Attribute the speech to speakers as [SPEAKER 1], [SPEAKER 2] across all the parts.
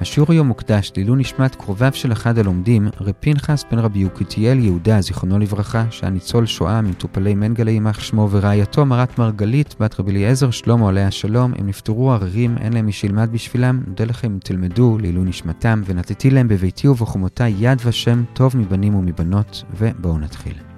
[SPEAKER 1] השיעור היום מוקדש לעילוי נשמת קרוביו של אחד הלומדים, רב פנחס בן רבי יוקתיאל יהודה, זיכרונו לברכה, שהיה ניצול שואה ממטופלי מנגלה יימח שמו, ורעייתו מרת מרגלית, בת רבי אליעזר שלמה עליה שלום, הם נפטרו עררים, אין להם מי שילמד בשבילם, נודה לכם אם תלמדו לעילוי נשמתם, ונתתי להם בביתי ובחומותי יד ושם, טוב מבנים ומבנות, ובואו נתחיל.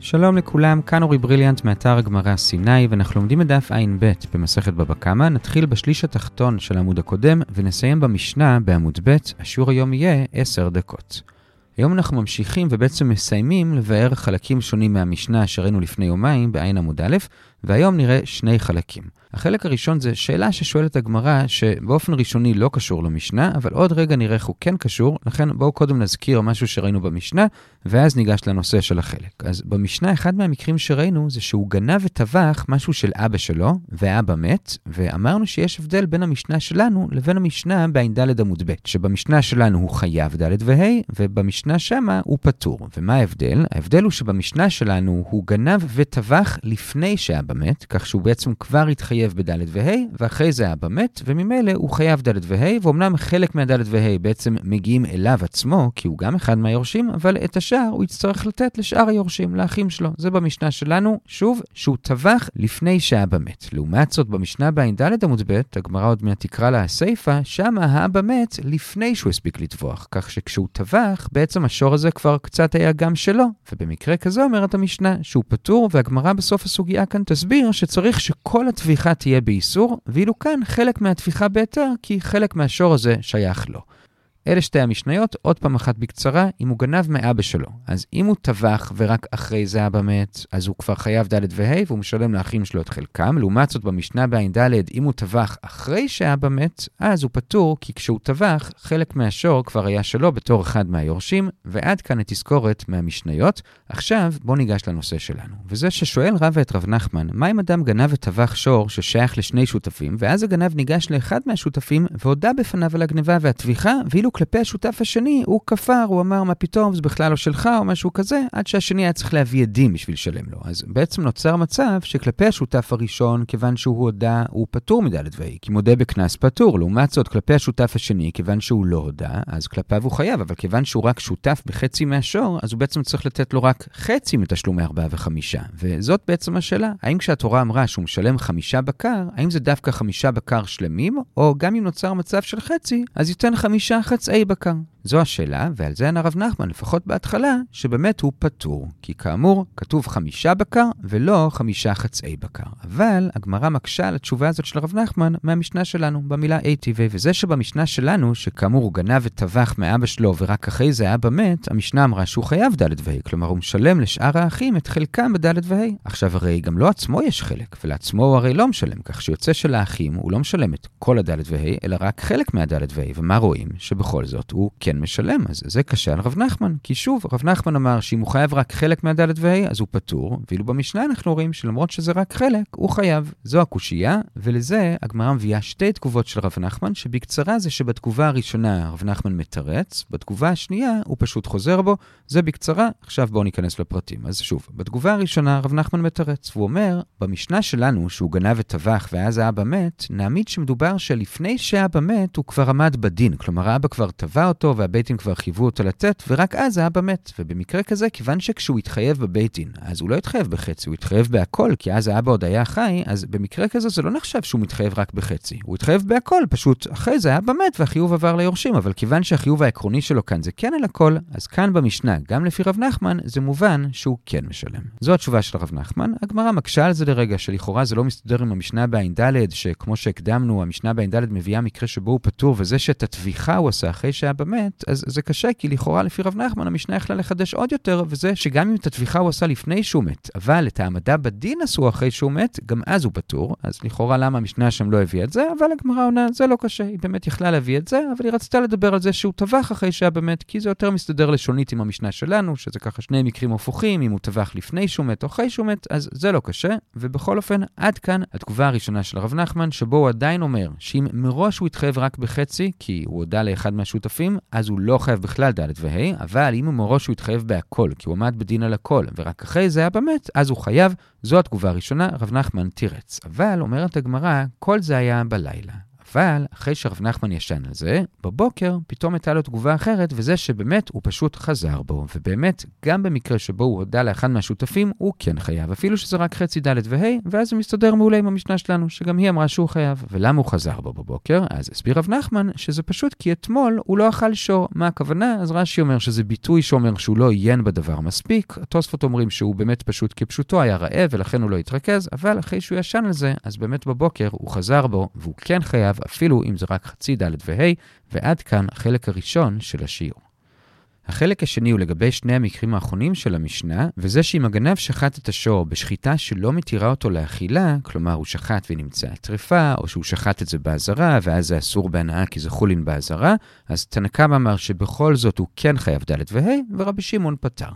[SPEAKER 1] שלום לכולם, כאן אורי בריליאנט מאתר הגמרא סיני, ואנחנו לומדים את דף ע"ב במסכת בבא קמא. נתחיל בשליש התחתון של העמוד הקודם, ונסיים במשנה בעמוד ב', השיעור היום יהיה 10 דקות. היום אנחנו ממשיכים ובעצם מסיימים לבאר חלקים שונים מהמשנה שראינו לפני יומיים בעין עמוד א', והיום נראה שני חלקים. החלק הראשון זה שאלה ששואלת הגמרא, שבאופן ראשוני לא קשור למשנה, אבל עוד רגע נראה איך הוא כן קשור, לכן בואו קודם נזכיר משהו שראינו במשנה, ואז ניגש לנושא של החלק. אז במשנה, אחד מהמקרים שראינו זה שהוא גנב וטבח משהו של אבא שלו, ואבא מת, ואמרנו שיש הבדל בין המשנה שלנו לבין המשנה בע"ד עמוד ב', שבמשנה שלנו הוא חייב ד' וה', ובמשנה שמה הוא פטור. ומה ההבדל? ההבדל הוא שבמשנה שלנו הוא גנב וטבח לפני שאבא מת, כך שהוא בעצם כבר התחייב בד' וה', ואחרי זה אבא מת, וממילא הוא חייב ד' וה', ואומנם חלק מהד' וה' בעצם מגיעים אליו עצמו, כי הוא גם אחד מהיורשים, אבל את השאר הוא יצטרך לתת לשאר היורשים, לאחים שלו. זה במשנה שלנו, שוב, שהוא טבח לפני שאבא מת. לעומת זאת, במשנה בע"ד עמוד ב', הגמרא עוד מעט תקרא לה הסיפא, שמה האבא מת לפני שהוא הספיק לטבוח, כך שכשהוא טבח, בעצם השור הזה כבר קצת היה גם שלו. ובמקרה כזה אומרת המשנה, שהוא פטור, והגמרא בסוף הסוגיה כאן תסביר שצריך שכל הטביחה תהיה באיסור, ואילו כאן חלק מהטביחה בהיתר, כי חלק מהשור הזה שייך לו. אלה שתי המשניות, עוד פעם אחת בקצרה, אם הוא גנב מאבא שלו. אז אם הוא טבח ורק אחרי זה אבא מת, אז הוא כבר חייב ד' וה' והוא משלם לאחים שלו את חלקם. לעומת זאת, במשנה בע"ד, אם הוא טבח אחרי שאבא מת, אז הוא פטור, כי כשהוא טבח, חלק מהשור כבר היה שלו בתור אחד מהיורשים, ועד כאן התזכורת מהמשניות. עכשיו, בואו ניגש לנושא שלנו. וזה ששואל רבא את רב נחמן, מה אם אדם גנב וטבח שור ששייך לשני שותפים, ואז הגנב ניגש לאחד מהשותפים והודה בפניו על הגניבה והטביחה, ואילו כלפי השותף השני הוא כפר, הוא אמר, מה פתאום, זה בכלל לא שלך, או משהו כזה, עד שהשני היה צריך להביא עדים בשביל לשלם לו. אז בעצם נוצר מצב שכלפי השותף הראשון, כיוון שהוא הודה, הוא פטור מדלת וה', כי מודה בקנס פטור. לעומת זאת, כלפי השותף השני, כיוון שהוא לא הודה, אז כלפיו הוא חייב, אבל כיוון שהוא רק שותף בחצי מהשור, אז הוא בעצם צריך לתת לו רק חצי מתשלומי ארבעה וחמישה. וזאת בעצם השאלה, האם כשהתורה אמרה שהוא משלם חמישה בקר, האם זה דווקא חמישה בקר שלמים, או גם אם נוצר מצב של חצי, אז ייתן חמישה חצאי בקר. זו השאלה, ועל זה ענה רב נחמן, לפחות בהתחלה, שבאמת הוא פטור. כי כאמור, כתוב חמישה בקר ולא חמישה חצאי בקר. אבל הגמרא מקשה על התשובה הזאת של רב נחמן מהמשנה שלנו, במילה ATV, וזה שבמשנה שלנו, שכאמור הוא גנב וטבח מאבא שלו ורק אחרי זה אבא מת, המשנה אמרה שהוא חייב ד' וה', כלומר הוא משלם לשאר האחים את חלקם בד' וה'. עכשיו הרי גם לא עצמו יש חלק, ולעצמו הוא הרי לא משלם, כך שיוצא שלאחים הוא לא משלם את כל הד' וה', אלא רק חלק מהד' וה', ומה רואים? שבכל זאת הוא כן משלם, אז זה קשה על רב נחמן. כי שוב, רב נחמן אמר שאם הוא חייב רק חלק מהד' וה', אז הוא פטור, ואילו במשנה אנחנו רואים שלמרות שזה רק חלק, הוא חייב. זו הקושייה, ולזה הגמרא מביאה שתי תגובות של רב נחמן, שבקצרה זה שבתגובה הראשונה רב נחמן מתרץ, בתגובה השנייה הוא פשוט חוזר בו, זה בקצרה, עכשיו בואו ניכנס לפרטים. אז שוב, בתגובה הראשונה רב נחמן מתרץ, והוא אומר, במשנה שלנו, שהוא גנב וטבח ואז האבא מת, נעמיד שמדובר שלפני שהאבא מת, הוא כבר עמד בדין, כלומר האבא כבר תבע אותו והבית דין כבר חייבו אותו לתת, ורק אז האבא מת. ובמקרה כזה, כיוון שכשהוא התחייב בבית דין, אז הוא לא התחייב בחצי, הוא התחייב בהכל, כי אז האבא עוד היה חי, אז במקרה כזה זה לא נחשב שהוא מתחייב רק בחצי. הוא התחייב בהכל, פשוט אחרי זה האבא מת והחיוב עבר ליורשים, אבל כיוון שהחיוב העקרוני שלו כאן זה כן על הכל, אז כאן במשנה, גם לפי רב נחמן, זה מובן שהוא כן משלם. זו התשובה של רב נחמן. הגמרא מקשה על זה לרגע, שלכאורה זה לא מסתדר עם המשנה בע"ד, שכמו שהקדמנו, המשנה בע"ד מביאה מקרה שבו הוא פטור, וזה שאת הטביחה הוא עשה אחרי שהאבא מת, אז זה קשה, כי לכאורה לפי רב נחמן המשנה יכלה לחדש עוד יותר, וזה שגם אם את הטביחה הוא עשה לפני שהוא מת, אבל את העמדה בדין עשו אחרי שהוא מת, גם אז הוא פטור. אז לכאורה למה המשנה שם לא הביאה את זה, אבל הגמרא עונה, זה לא קשה, היא באמת יכלה להביא את זה, אבל היא רצתה לדבר על זה שהוא טבח אחרי שהיה באמת, כי זה יותר מסתדר לשונית עם המשנה שלנו, שזה ככה שני מקרים הפוכים, אם הוא טבח לפני שהוא מת או אחרי שהוא מת, אז זה לא קשה. ובכל אופן, עד כאן התגובה הראשונה של הרב נחמן, שבו הוא עדיין אומר שאם מראש הוא התחייב רק בחצי, כי הוא הודה לאחד מהשותפים, אז הוא לא חייב בכלל ד' וה', אבל אם הוא מראש הוא התחייב בהכל, כי הוא עמד בדין על הכל, ורק אחרי זה היה באמת, אז הוא חייב. זו התגובה הראשונה, רב נחמן תירץ. אבל, אומרת הגמרא, כל זה היה בלילה. אבל אחרי שרב נחמן ישן על זה, בבוקר פתאום הייתה לו תגובה אחרת, וזה שבאמת הוא פשוט חזר בו. ובאמת, גם במקרה שבו הוא הודה לאחד מהשותפים, הוא כן חייב, אפילו שזה רק חצי ד' וה', ואז זה מסתדר מעולה עם המשנה שלנו, שגם היא אמרה שהוא חייב. ולמה הוא חזר בו בבוקר? אז הסביר רב נחמן שזה פשוט כי אתמול הוא לא אכל שור. מה הכוונה? אז רש"י אומר שזה ביטוי שאומר שהוא לא עיין בדבר מספיק. התוספות אומרים שהוא באמת פשוט כפשוטו היה רעב ולכן הוא לא התרכז, אבל אחרי שהוא ישן על זה, אז באמת בבוקר הוא חזר בו, והוא כן חייב, אפילו אם זה רק חצי ד' וה', ועד כאן החלק הראשון של השיעור. החלק השני הוא לגבי שני המקרים האחרונים של המשנה, וזה שאם הגנב שחט את השור בשחיטה שלא מתירה אותו לאכילה, כלומר הוא שחט ונמצאה טרפה, או שהוא שחט את זה באזהרה, ואז זה אסור בהנאה כי זה חולין באזהרה, אז תנקם אמר שבכל זאת הוא כן חייב ד' וה', ורבי שמעון פטר.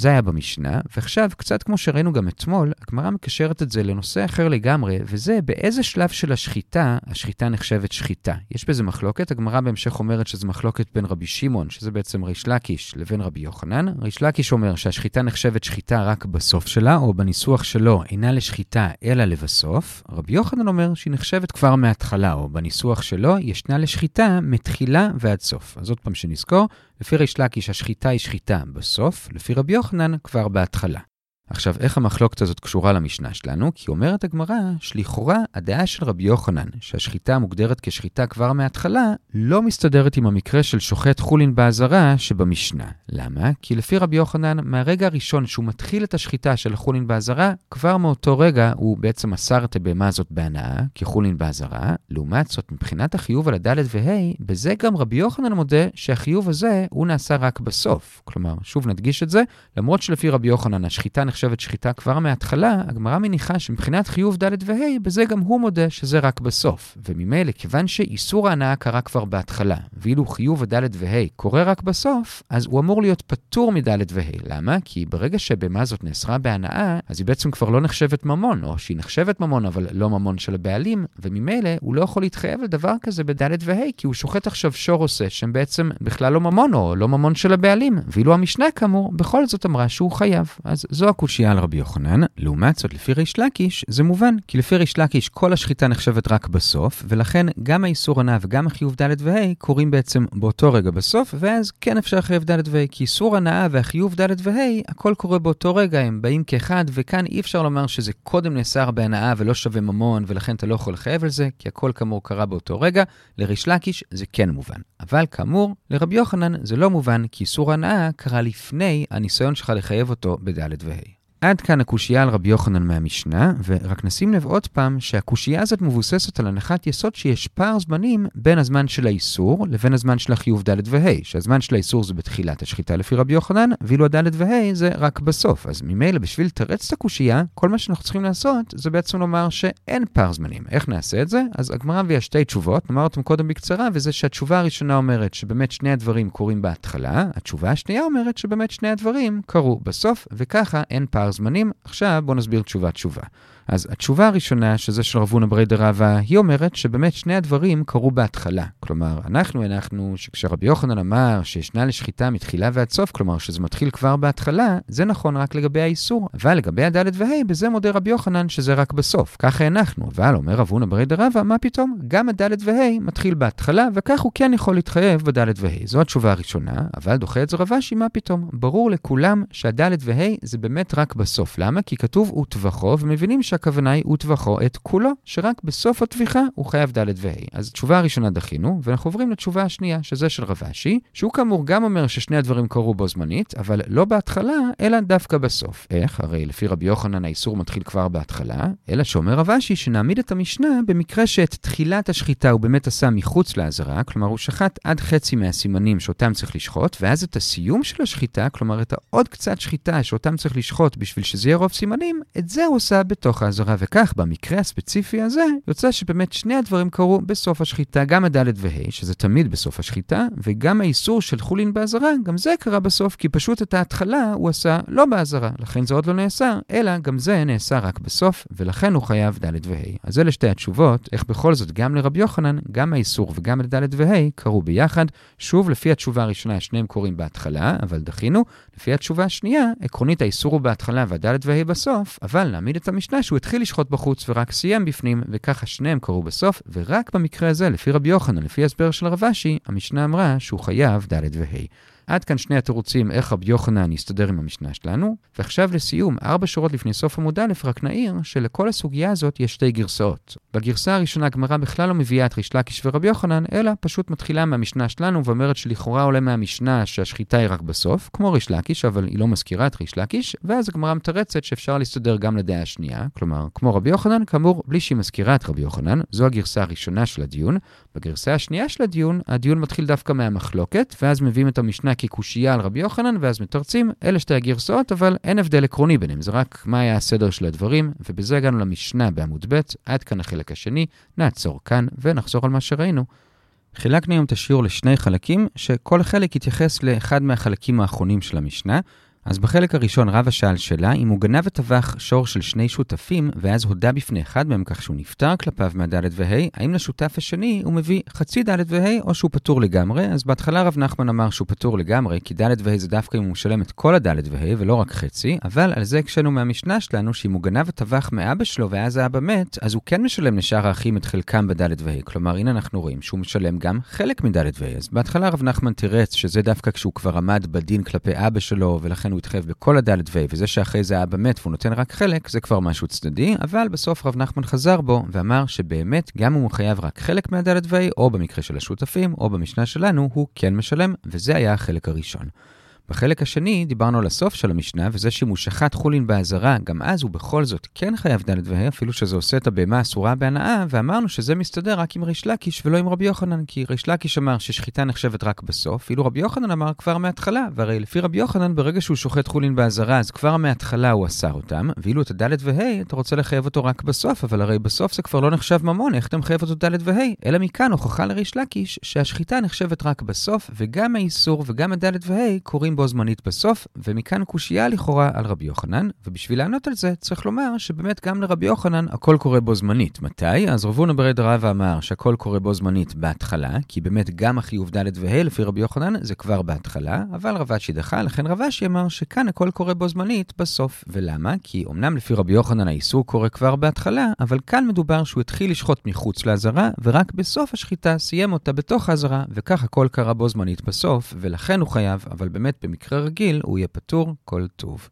[SPEAKER 1] זה היה במשנה, ועכשיו, קצת כמו שראינו גם אתמול, הגמרא מקשרת את זה לנושא אחר לגמרי, וזה באיזה שלב של השחיטה, השחיטה נחשבת שחיטה. יש בזה מחלוקת, הגמרא בהמשך אומרת שזו מחלוקת בין רבי שמעון, שזה בעצם ריש לקיש, לבין רבי יוחנן. ריש לקיש אומר שהשחיטה נחשבת שחיטה רק בסוף שלה, או בניסוח שלו אינה לשחיטה אלא לבסוף. רבי יוחנן אומר שהיא נחשבת כבר מההתחלה, או בניסוח שלו ישנה לשחיטה מתחילה ועד סוף. אז עוד פעם שנזכור, לפי ריש לקיש השחיטה היא שחיטה בסוף, לפי רבי יוחנן כבר בהתחלה. עכשיו, איך המחלוקת הזאת קשורה למשנה שלנו? כי אומרת הגמרא שלכאורה הדעה של רבי יוחנן, שהשחיטה מוגדרת כשחיטה כבר מההתחלה, לא מסתדרת עם המקרה של שוחט חולין באזהרה שבמשנה. למה? כי לפי רבי יוחנן, מהרגע הראשון שהוא מתחיל את השחיטה של חולין באזהרה, כבר מאותו רגע הוא בעצם מסר את הבהמה הזאת בהנאה, כחולין באזהרה. לעומת זאת, מבחינת החיוב על הדלת וה', בזה גם רבי יוחנן מודה שהחיוב הזה הוא נעשה רק בסוף. כלומר, שוב נדגיש את זה, למרות שלפי רבי יוחנן השחיטה נחשבת שחיטה כבר מההתחלה, הגמרא מניחה שמבחינת חיוב ד' וה', בזה גם הוא מודה שזה רק בסוף. וממילא, כיוון שאיסור ההנאה קרה כבר בהתחלה, ואילו חיוב הד' וה' קורה רק בסוף, אז הוא אמור להיות פטור מד' וה'. למה? כי ברגע שבהמה הזאת נאסרה בהנאה, אז היא בעצם כבר לא נחשבת ממון, או שהיא נחשבת ממון, אבל לא ממון של הבעלים, וממילא הוא לא יכול להתחייב לדבר כזה בד' וה', כי הוא שוחט עכשיו שור עושה, שהם בעצם בכלל לא ממון, או לא ממון של הבעלים. ואילו המשנה, כאמור, בכל זאת אמרה שהוא חייב. אז זו הקושייה על רבי יוחנן. לעומת זאת, לפי ריש לקיש, זה מובן, כי לפי ריש לקיש כל השחיטה נחשבת רק בסוף, ולכן גם האיסור הנאה וגם החיוב ד' וה' קורים בעצם באותו רגע בסוף, ואז כן אפשר לחייב ד' וה', כי איסור הנאה והחיוב ד' וה', הכל קורה באותו רגע, הם באים כאחד, וכאן אי אפשר לומר שזה קודם נאסר בהנאה ולא שווה ממון, ולכן אתה לא יכול לחייב על זה, כי הכל כאמור קרה באותו רגע. לריש לקיש זה כן מובן. אבל כאמור, לרבי יוחנן זה לא מובן, כי איסור הנאה קרה לפני הניסיון שלך לחייב אותו בד' וה'. עד כאן הקושייה על רבי יוחנן מהמשנה, ורק נשים לב עוד פעם שהקושייה הזאת מבוססת על הנחת יסוד שיש פער זמנים בין הזמן של האיסור לבין הזמן של החיוב ד' וה', שהזמן של האיסור זה בתחילת השחיטה לפי רבי יוחנן, ואילו הד' וה' זה רק בסוף. אז ממילא בשביל לתרץ את הקושייה, כל מה שאנחנו צריכים לעשות זה בעצם לומר שאין פער זמנים. איך נעשה את זה? אז הגמרא מביאה שתי תשובות, נאמר אותם קודם בקצרה, וזה שהתשובה הראשונה אומרת שבאמת שני הדברים קורים בהתחלה, התשובה השנייה אומרת שבאמת שני הדברים קרו בסוף, וככה אין פער זמנים. עכשיו בואו נסביר תשובה-תשובה. אז התשובה הראשונה, שזה של רבונה ברי דרבה, היא אומרת שבאמת שני הדברים קרו בהתחלה. כלומר, אנחנו הנחנו שכשרבי יוחנן אמר שישנה לשחיטה מתחילה ועד סוף, כלומר שזה מתחיל כבר בהתחלה, זה נכון רק לגבי האיסור. אבל לגבי הדלת וה', בזה מודה רבי יוחנן שזה רק בסוף. ככה הנחנו. אבל אומר רבונה ברי דרבה, מה פתאום? גם הדלת וה' מתחיל בהתחלה, וכך הוא כן יכול להתחייב בדלת וה'. זו התשובה הראשונה, אבל דוחה את זה רבשי, מה פתאום? ברור לכולם שהדלת וה' זה באמת רק בסוף. למה? כי כתוב וטבחו, ומבינים שה הכוונה היא וטבחו את כולו, שרק בסוף הטביחה הוא חייב ד' וה'. אז התשובה הראשונה דחינו, ואנחנו עוברים לתשובה השנייה, שזה של רבשי, שהוא כאמור גם אומר ששני הדברים קרו בו זמנית, אבל לא בהתחלה, אלא דווקא בסוף. איך? הרי לפי רבי יוחנן האיסור מתחיל כבר בהתחלה, אלא שאומר רבשי שנעמיד את המשנה במקרה שאת תחילת השחיטה הוא באמת עשה מחוץ לעזרה, כלומר הוא שחט עד חצי מהסימנים שאותם צריך לשחוט, ואז את הסיום של השחיטה, כלומר את העוד קצת שחיטה שאותם צריך לשחוט בשביל שזה יהיה רוב סימנים, את זה הוא עושה בתוך האזהרה, וכך במקרה הספציפי הזה, יוצא שבאמת שני הדברים קרו בסוף השחיטה, גם הדלת וה', שזה תמיד בסוף השחיטה, וגם האיסור של חולין באזהרה, גם זה קרה בסוף, כי פשוט את ההתחלה הוא עשה לא באזהרה, לכן זה עוד לא נאסר, אלא גם זה נאסר רק בסוף, ולכן הוא חייב דלת וה'. אז אלה שתי התשובות, איך בכל זאת גם לרבי יוחנן, גם האיסור וגם לדלת וה' קרו ביחד. שוב, לפי התשובה הראשונה, שניהם קורים בהתחלה, אבל דחינו. לפי התשובה השנייה, עקרונית האיסור הוא בהתחלה והדלת וה' בסוף, אבל נעמיד את המשנה שהוא התחיל לשחוט בחוץ ורק סיים בפנים, וככה שניהם קרו בסוף, ורק במקרה הזה, לפי רבי יוחנן, לפי הסבר של רבשי, המשנה אמרה שהוא חייב ד' וה'. עד כאן שני התירוצים איך רבי יוחנן יסתדר עם המשנה שלנו. ועכשיו לסיום, ארבע שורות לפני סוף עמוד א', רק נעיר שלכל הסוגיה הזאת יש שתי גרסאות. בגרסה הראשונה הגמרא בכלל לא מביאה את ריש לקיש ורבי יוחנן, אלא פשוט מתחילה מהמשנה שלנו ואומרת שלכאורה עולה מהמשנה שהשחיטה היא רק בסוף, כמו ריש לקיש, אבל היא לא מזכירה את ריש לקיש, ואז הגמרא מתרצת שאפשר להסתדר גם לדעה השנייה, כלומר, כמו רבי יוחנן, כאמור, בלי שהיא מזכירה את רבי יוחנן, זו הגרסה הראשונה של הדיון. בגרסה השנייה של הדיון, הדיון מתחיל דווקא מהמחלוקת, ואז מביאים את המשנה כקושייה על רבי יוחנן, ואז מתרצים, אלה שתי הגרסאות, אבל אין הבדל עקרוני ביניהם, זה רק מה היה הסדר של הדברים, ובזה הגענו למשנה בעמוד ב', עד כאן החלק השני, נעצור כאן ונחזור על מה שראינו. חילקנו היום את השיעור לשני חלקים, שכל חלק יתייחס לאחד מהחלקים האחרונים של המשנה. אז בחלק הראשון רבא שאל שאלה אם הוא גנב וטבח שור של שני שותפים, ואז הודה בפני אחד מהם כך שהוא נפטר כלפיו מהד' וה', האם לשותף השני הוא מביא חצי ד' וה' או שהוא פטור לגמרי? אז בהתחלה רב נחמן אמר שהוא פטור לגמרי, כי ד' וה' זה דווקא אם הוא משלם את כל הד' וה' ולא רק חצי, אבל על זה הקשינו מהמשנה שלנו שאם הוא גנב וטבח מאבא שלו ואז האבא מת, אז הוא כן משלם לשאר האחים את חלקם בד' וה'. כלומר, הנה אנחנו רואים שהוא משלם גם חלק מד' וה'. אז בהתחלה רב נחמן תירץ שזה דווקא כשהוא כבר עמד בדין כלפי אבא שלו, ולכן הוא התחייב בכל הדלת ו, וזה שאחרי זה האבא מת והוא נותן רק חלק, זה כבר משהו צדדי, אבל בסוף רב נחמן חזר בו ואמר שבאמת, גם אם הוא חייב רק חלק מהדלת ו, או במקרה של השותפים, או במשנה שלנו, הוא כן משלם, וזה היה החלק הראשון. בחלק השני דיברנו על הסוף של המשנה, וזה שאם הוא שחט חולין באזהרה, גם אז הוא בכל זאת כן חייב ד' וה', אפילו שזה עושה את הבהמה אסורה בהנאה, ואמרנו שזה מסתדר רק עם ריש לקיש ולא עם רבי יוחנן, כי ריש לקיש אמר ששחיטה נחשבת רק בסוף, אילו רבי יוחנן אמר כבר מההתחלה, והרי לפי רבי יוחנן, ברגע שהוא שוחט חולין באזהרה, אז כבר מההתחלה הוא אסר אותם, ואילו את הד' וה', אתה רוצה לחייב אותו רק בסוף, אבל הרי בסוף זה כבר לא נחשב ממון, איך אתה מחייב אותו ד' וה'? אלא מכאן הוכחה לריש לקיש שהשחיטה נחשבת רק בסוף, וגם האיסור וגם הד' וה' קורים בו זמנית בסוף, ומכאן קושייה לכאורה על רבי יוחנן, ובשביל לענות על זה צריך לומר שבאמת גם לרבי יוחנן הכל קורה בו זמנית. מתי? אז רבונה ברד רבא אמר שהכל קורה בו זמנית בהתחלה, כי באמת גם החיוב ד' וה' לפי רבי יוחנן זה כבר בהתחלה, אבל רבשי דחה, לכן רבשי אמר שכאן הכל קורה בו זמנית בסוף. ולמה? כי אמנם לפי רבי יוחנן האיסור קורה כבר בהתחלה, אבל כאן מדובר שהוא התחיל לשחוט מחוץ לאזהרה, ורק בסוף השחיטה סיים אותה בתוך האזהרה, וכך הכל קרה בו זמנית בסוף, ולכן הוא חייב, אבל באמת במקרה רגיל הוא יהיה פטור כל טוב.